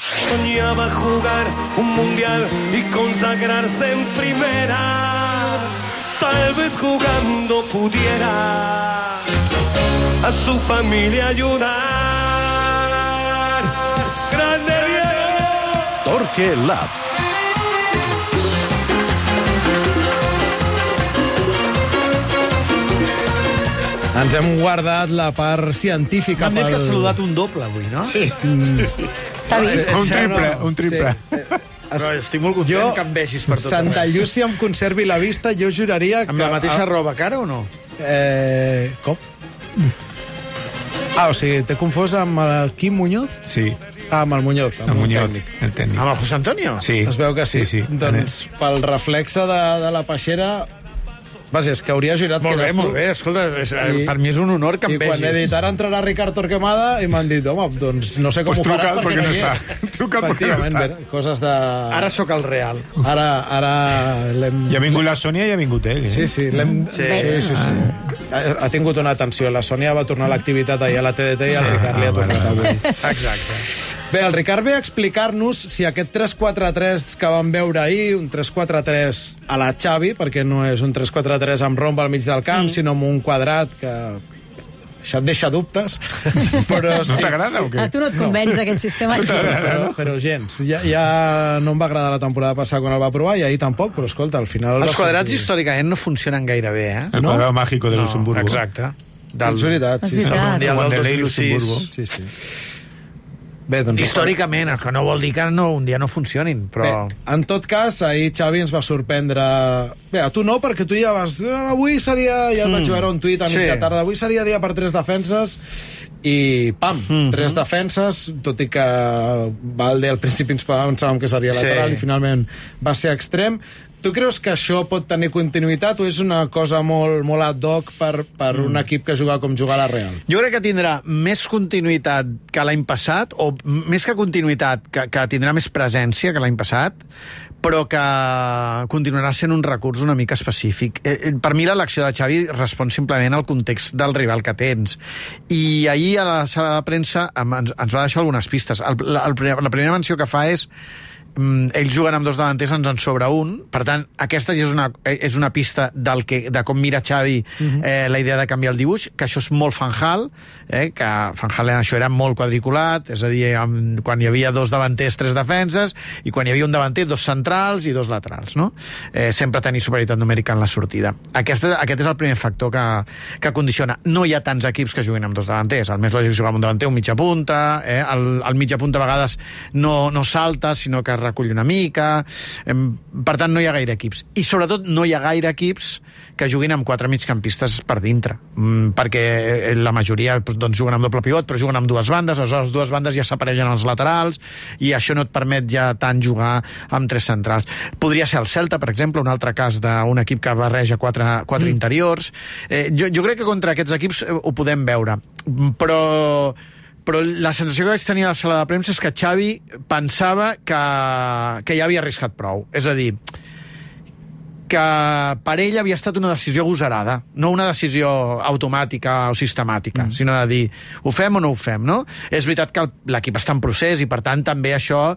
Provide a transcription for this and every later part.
Soñaba jugar un mundial y consagrarse en primera. Tal vez jugando pudiera a su familia ayudar. ¡Grande Diego! Torque Lab. Ens hem guardat la part científica M'han dit que pel- saludat un doble avui, no? Sí, sí, sí. T'ha vist? Un triple, un triple. Però estic molt content Jo, que em vegis per tot Santa. Llúcia em conservi la vista, jo juraria que... Amb la mateixa roba cara o no? Eh, com? Ah, o sigui, t'he confós amb el Quim Muñoz? Sí, Ah, amb el Muñoz. el el Muñoz, tècnic. el tècnic. Amb el José Antonio? Sí. Es veu que sí. Sí, sí. Doncs pel reflexe de, de la peixera... Vaja, és que hauria jurat Molt que bé, molt bé. Escolta, és, I, I- per mi és un honor que I em quan he vegis. dit ara entrarà Ricard Torquemada i m'han dit, home, doncs no sé com Pues ho faràs perquè, perquè no hi està. és. Truca'l perquè no està. bé, coses de... Ara sóc el real. Ara, ara l'hem... Ja ha vingut la Sònia i ha vingut ell. Eh? Sí, sí, l'hem... Sí. Sí, sí, sí. Ha, ha tingut una atenció. La Sònia va tornar a l'activitat ahir a la TDT i el Ricard li ha Ah, tornat avui. Exacte. Bé, el Ricard ve a explicar-nos si aquest 3-4-3 que vam veure ahir, un 3-4-3 a la Xavi, perquè no és un 3-4-3 amb romba al mig del camp, mm. sinó amb un quadrat que això et deixa dubtes, però No sí. t'agrada o A què? tu no et convenç aquest sistema gens. Però, però gens. Ja, ja no em va agradar la temporada passada quan el va provar i ahir tampoc, però escolta, al final... Els quadrats sortir. històricament no funcionen gaire bé, eh? El No? quadrado mágico de Luxemburgo. Exacte. És veritat, sí, És sí. veritat. Mundial del Wanderlei, 2006. Luxemburgo. sí, sí. Bé, doncs... Històricament, el que no vol dir que no, un dia no funcionin, però... Bé, en tot cas, ahir Xavi ens va sorprendre... Bé, a tu no, perquè tu ja vas... "Ah, Avui seria... Ja mm. vaig veure un tuit a Sí. mitja tarda. Avui seria dia per tres defenses i pam, mm -hmm. tres defenses, tot i que Valde al principi ens pensàvem que seria Sí. lateral i finalment va ser extrem. Tu creus que això pot tenir continuïtat o és una cosa molt, molt ad hoc per, per mm. un equip que juga com jugar a la Real? Jo crec que tindrà més continuïtat que l'any passat, o més que continuïtat, que, que tindrà més presència que l'any passat, però que continuarà sent un recurs una mica específic. Eh, eh, per mi l'elecció de Xavi respon simplement al context del rival que tens. I ahir a la sala de premsa em- ens, ens va deixar algunes pistes. El, la, primera menció que fa és ells juguen amb dos davanters, ens en sobra un. Per tant, aquesta ja és una, eh, és una pista del que, de com mira Xavi eh, la idea de canviar el dibuix, que això és molt Fanjal, eh, que Fanjal en això era molt quadriculat, és a dir, amb, quan hi havia dos davanters, tres defenses, i quan hi havia un davanter, dos centrals i dos laterals, no? Eh, sempre tenir superioritat numèrica en la sortida. Aquesta, aquest és el primer factor que, que condiciona. No hi ha tants equips que juguin amb dos davanters. El més lògic és jugar amb un davanter, un mitja punta, eh? el, el mitja punta a vegades no, no salta, sinó que recull una mica... Per tant, no hi ha gaire equips. I sobretot no hi ha gaire equips que juguin amb quatre migcampistes per dintre, mm, perquè eh, la majoria doncs, juguen amb doble pivot, però juguen amb dues bandes, aleshores dues bandes ja s'aparellen als laterals i això no et permet ja tant jugar amb tres centrals. Podria ser el Celta, per exemple, un altre cas d'un equip que barreja quatre, quatre mm. interiors. Eh, jo, jo crec que contra aquests equips eh, ho podem veure, però però la sensació que vaig tenir a la sala de premsa és que Xavi pensava que, que ja havia arriscat prou. És a dir, que per ell havia estat una decisió agosarada, no una decisió automàtica o sistemàtica, mm. sinó de dir, ho fem o no ho fem, no? És veritat que l'equip està en procés i, per tant, també això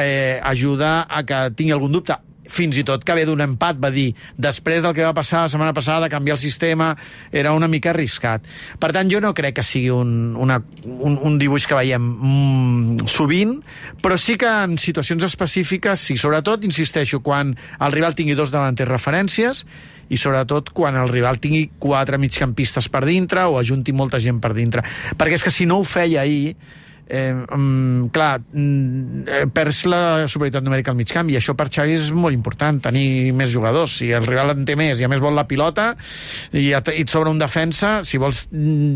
eh, ajuda a que tingui algun dubte fins i tot que ve d'un empat va dir després del que va passar la setmana passada canviar el sistema era una mica arriscat. Per tant jo no crec que sigui un, una, un, un dibuix que veiem mm, sovint però sí que en situacions específiques sí, sobretot insisteixo quan el rival tingui dos davanters referències i sobretot quan el rival tingui quatre migcampistes per dintre o ajunti molta gent per dintre. Perquè és que si no ho feia ahir eh, um, clar, mm, eh, perds la superioritat numèrica al mig camp i això per Xavi és molt important, tenir més jugadors si el rival en té més i a més vol la pilota i, et, i et sobra un defensa si vols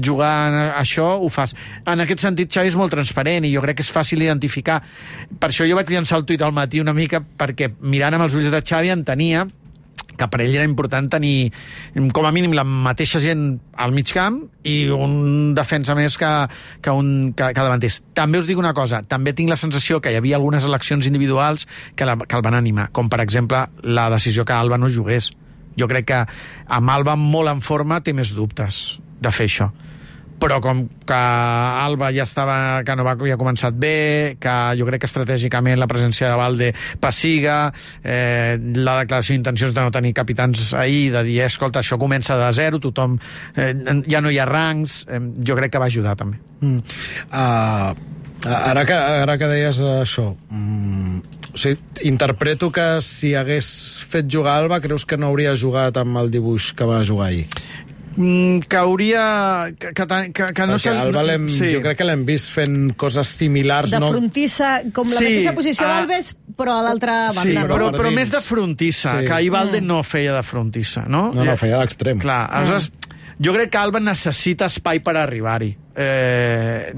jugar això ho fas. En aquest sentit Xavi és molt transparent i jo crec que és fàcil identificar per això jo vaig llançar el tuit al matí una mica perquè mirant amb els ulls de Xavi entenia que per ell era important tenir com a mínim la mateixa gent al mig camp i un defensa més que, que, un, que, que davanters. També us dic una cosa, també tinc la sensació que hi havia algunes eleccions individuals que, la, que el van animar, com per exemple la decisió que Alba no jugués. Jo crec que amb Alba molt en forma té més dubtes de fer això però com que Alba ja estava, que no va, ja ha començat bé, que jo crec que estratègicament la presència de Valde passiga, eh, la declaració d'intencions de no tenir capitans ahir, de dir, eh, escolta, això comença de zero, tothom, eh, ja no hi ha rangs, eh, jo crec que va ajudar també. Mm. Uh, ara, que, ara que deies això, mm, o sigui, interpreto que si hagués fet jugar Alba, creus que no hauria jugat amb el dibuix que va jugar ahir. Mm, que hauria... Que, que, que, no Perquè Alba l'hem, sí. jo crec que l'hem vist fent coses similars. De no? frontissa, com la Sí, mateixa posició ah, d'Alves, però a l'altra Sí, banda. però, no? per però dins. més de frontissa, Sí. sí. que ahir Valde no feia de frontissa, no? No, no, feia d'extrem. Clar, aleshores, jo crec que Alba necessita espai per arribar-hi. Eh,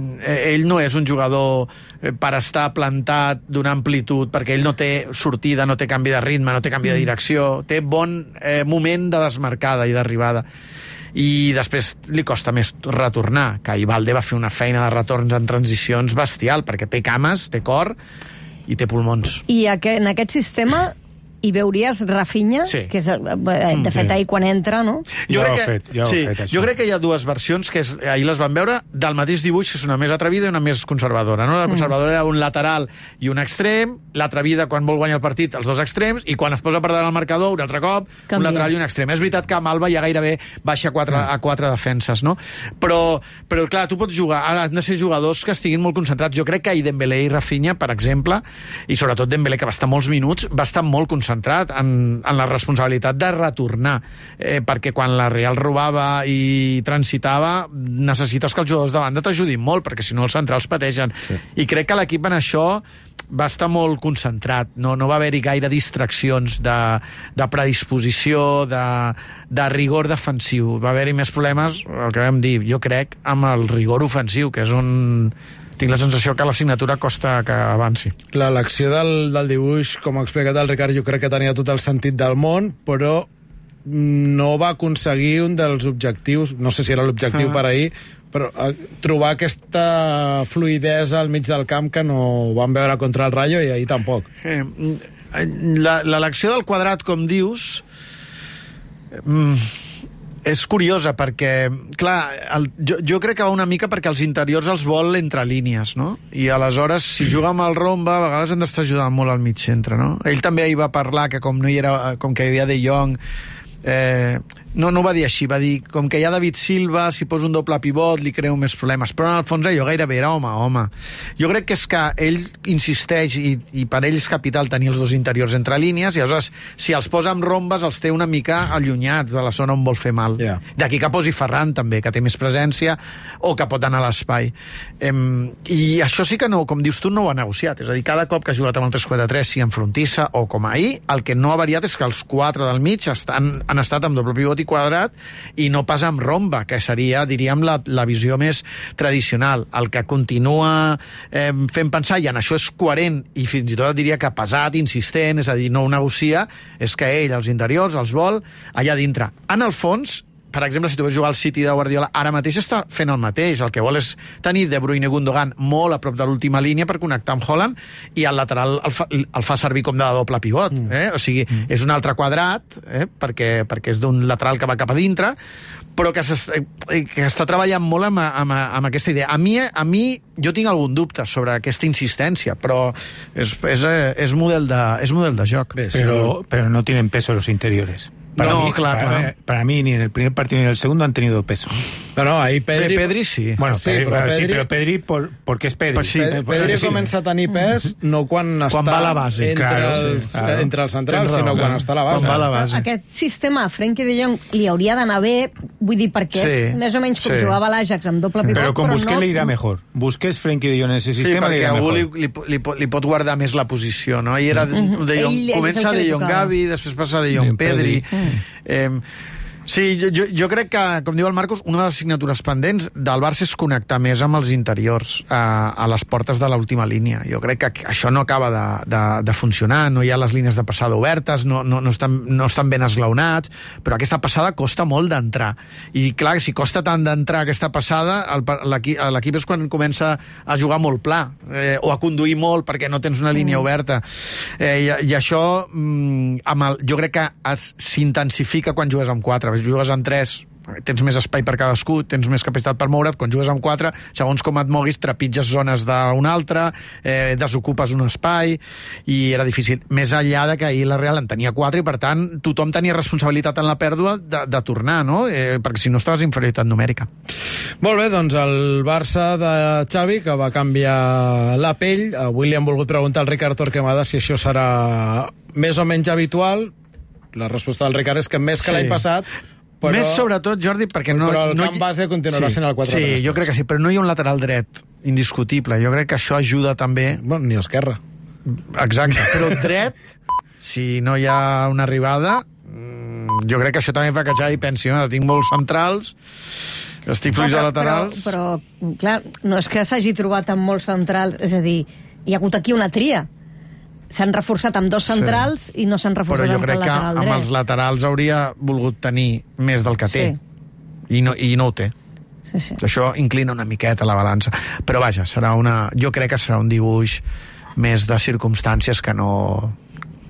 ell no és un jugador eh, per estar plantat d'una amplitud, perquè ell no té sortida, no té canvi de ritme, no té canvi de direcció, té bon eh, moment de desmarcada i d'arribada i després li costa més retornar, que Ivalde va fer una feina de retorns en transicions bestial, perquè té cames, té cor i té pulmons. I aqu en aquest sistema hi veuries Rafinha, Sí. que és, eh, de fet, sí. ahir quan entra, no? Ja ho crec que, fet, ja sí, fet, això. jo crec que hi ha dues versions que és, ahir les van veure del mateix dibuix, que és una més atrevida i una més conservadora. No? La conservadora era un lateral i un extrem, l'atrevida quan vol guanyar el partit, els dos extrems, i quan es posa per davant el marcador, un altre cop, Canvia. un lateral i un extrem. És veritat que amb Alba ja gairebé baixa a quatre, a quatre defenses, no? Però, però clar, tu pots jugar, han de ser jugadors que estiguin molt concentrats. Jo crec que ahir Dembélé i Rafinha, per exemple, i sobretot Dembélé, que va estar molts minuts, va estar molt concentrat en, en la responsabilitat de retornar, eh, perquè quan la Real robava i transitava, necessites que els jugadors de banda t'ajudin molt, perquè si no els centrals pateixen. Sí. I crec que l'equip en això va estar molt concentrat, no, no va haver-hi gaire distraccions de, de predisposició, de, de rigor defensiu. Va haver-hi més problemes, el que vam dir, jo crec, amb el rigor ofensiu, que és un... Tinc la sensació que la signatura costa que avanci. L'elecció del, del dibuix, com ha explicat el Ricard, jo crec que tenia tot el sentit del món, però no va aconseguir un dels objectius, no sé si era l'objectiu Ah. per ahir, però eh, trobar aquesta fluidesa al mig del camp que no van veure contra el Rayo i ahir tampoc. Eh, la- L'elecció del quadrat, com dius, mm, és curiosa perquè, clar, el, jo, jo crec que va una mica perquè els interiors els vol entre línies, no? I aleshores, si juga amb el romba, a vegades han d'estar ajudant molt al mig centre, no? Ell també hi va parlar que com no hi era, com que hi havia De Jong, eh, no, no ho va dir així, va dir com que hi ha David Silva, si posa un doble pivot li creu més problemes, però en el fons allò gairebé era home, home. Jo crec que és que ell insisteix i, i per ell és capital tenir els dos interiors entre línies i aleshores si els posa amb rombes els té una mica allunyats de la zona on vol fer mal. Ja. D'aquí que posi Ferran també, que té més presència o que pot anar a l'espai. Em, I això sí que no, com dius tu, no ho ha negociat. És a dir, cada cop que ha jugat amb el 3-4-3, si en frontissa o com ahir, el que no ha variat és que els quatre del mig estan, han estat amb doble pivot i quadrat i no pas amb romba, que seria, diríem, la, la visió més tradicional. El que continua eh, fent pensar, i en això és coherent, i fins i tot diria que pesat, insistent, és a dir, no ho negocia, és que ell, els interiors, els vol allà dintre. En el fons, per exemple, si tu veus jugar al City de Guardiola, ara mateix està fent el mateix. El que vol és tenir De Bruyne i Gundogan molt a prop de l'última línia per connectar amb Holland i el lateral el fa, el fa servir com de doble pivot. Mm. Eh? O sigui, mm. és un altre quadrat, eh? perquè, perquè és d'un lateral que va cap a dintre, però que, eh, que està treballant molt amb, amb, amb aquesta idea. A mi, a mi, jo tinc algun dubte sobre aquesta insistència, però és, és, eh, és, model, de, és model de joc. Bé, Pero, pero no tienen peso los interiores. No, claro, para, claro. para mí ni en el primer partido ni en el segundo han tenido peso. No, no, ahir Pedri... Pedri, Pedri sí. Bueno, Sí, Pedri, però sí, Pedri- pero Pedri por, porque es Pedri. Pues sí, Pe- pues Pedri sí. comença a tenir pes no quan, està va a la base. entre, Claro, sí, els, claro. entre els centrals, sinó quan està a la base. Quan va a la base. Aquest sistema a Frenkie de Jong li hauria d'anar bé, vull dir, perquè Sí, és més o menys com sí. jugava l'Ajax amb doble pivot, Pero con però Busquets no... le irá mejor. Busquets, Frenkie de Jong en ese Sí, sistema le perquè irá algú mejor. li, li, li, pot- li pot guardar més la posició, no? I era de, de Jong, comença de li Jong. Gavi, després passa de Jong Pedri. Pedri. Eh, Sí, jo, jo, crec que, com diu el Marcos, una de les signatures pendents del Barça és connectar més amb els interiors a, a les portes de l'última línia. Jo crec que això no acaba de, de, de funcionar, no hi ha les línies de passada obertes, no, no, no, estan, no estan ben esglaonats, però aquesta passada costa molt d'entrar. I clar, si costa tant d'entrar aquesta passada, l'equip és quan comença a jugar molt pla, eh, o a conduir molt perquè no tens una línia oberta. Eh, i, I això, mm, amb el, jo crec que s'intensifica quan jugues amb 4. Si jugues amb 3, tens més espai per cadascú, tens més capacitat per moure't, quan jugues amb quatre, segons com et moguis, trepitges zones d'un altre, eh, desocupes un espai, i era difícil. Més enllà de que ahir la Real en tenia quatre, i per tant tothom tenia responsabilitat en la pèrdua de, de tornar, no? Eh, perquè si no estaves inferioritat numèrica. Molt bé, doncs el Barça de Xavi, que va canviar la pell. Avui li han volgut preguntar al Ricard Torquemada si això serà més o menys habitual. La resposta del Ricard és que més que Sí. l'any passat, però... Més sobretot, Jordi, perquè no... Però el no camp base continuarà sí, sent el 4-3-3. Sí, jo crec que sí, però no hi ha un lateral dret indiscutible. Jo crec que això ajuda també Bueno, ni esquerra. Exacte, però dret, si no hi ha una arribada, mm, jo crec que això també fa que Xavi pensi, "Ah, tinc molts centrals, estic fluix de laterals... Però, però, clar, no és que s'hagi trobat amb molts centrals, és a dir, hi ha hagut aquí una tria. S'han reforçat amb dos centrals sí. i no s'han però reforçat jo amb crec el que lateral amb dret. els laterals hauria volgut tenir més del que té. I no, I no ho té. Sí, sí. Això inclina una miqueta la balança. Però vaja, serà una, jo crec que serà un dibuix més de circumstàncies que no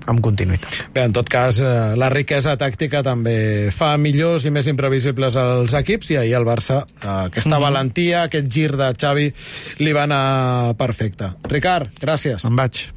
amb continuïtat. Bé, en tot cas, eh, la riquesa tàctica també fa millors i més imprevisibles els equips i ahir el Barça, eh, aquesta valentia, aquest gir de Xavi, li va anar perfecte. Ricard, gràcies. Em vaig.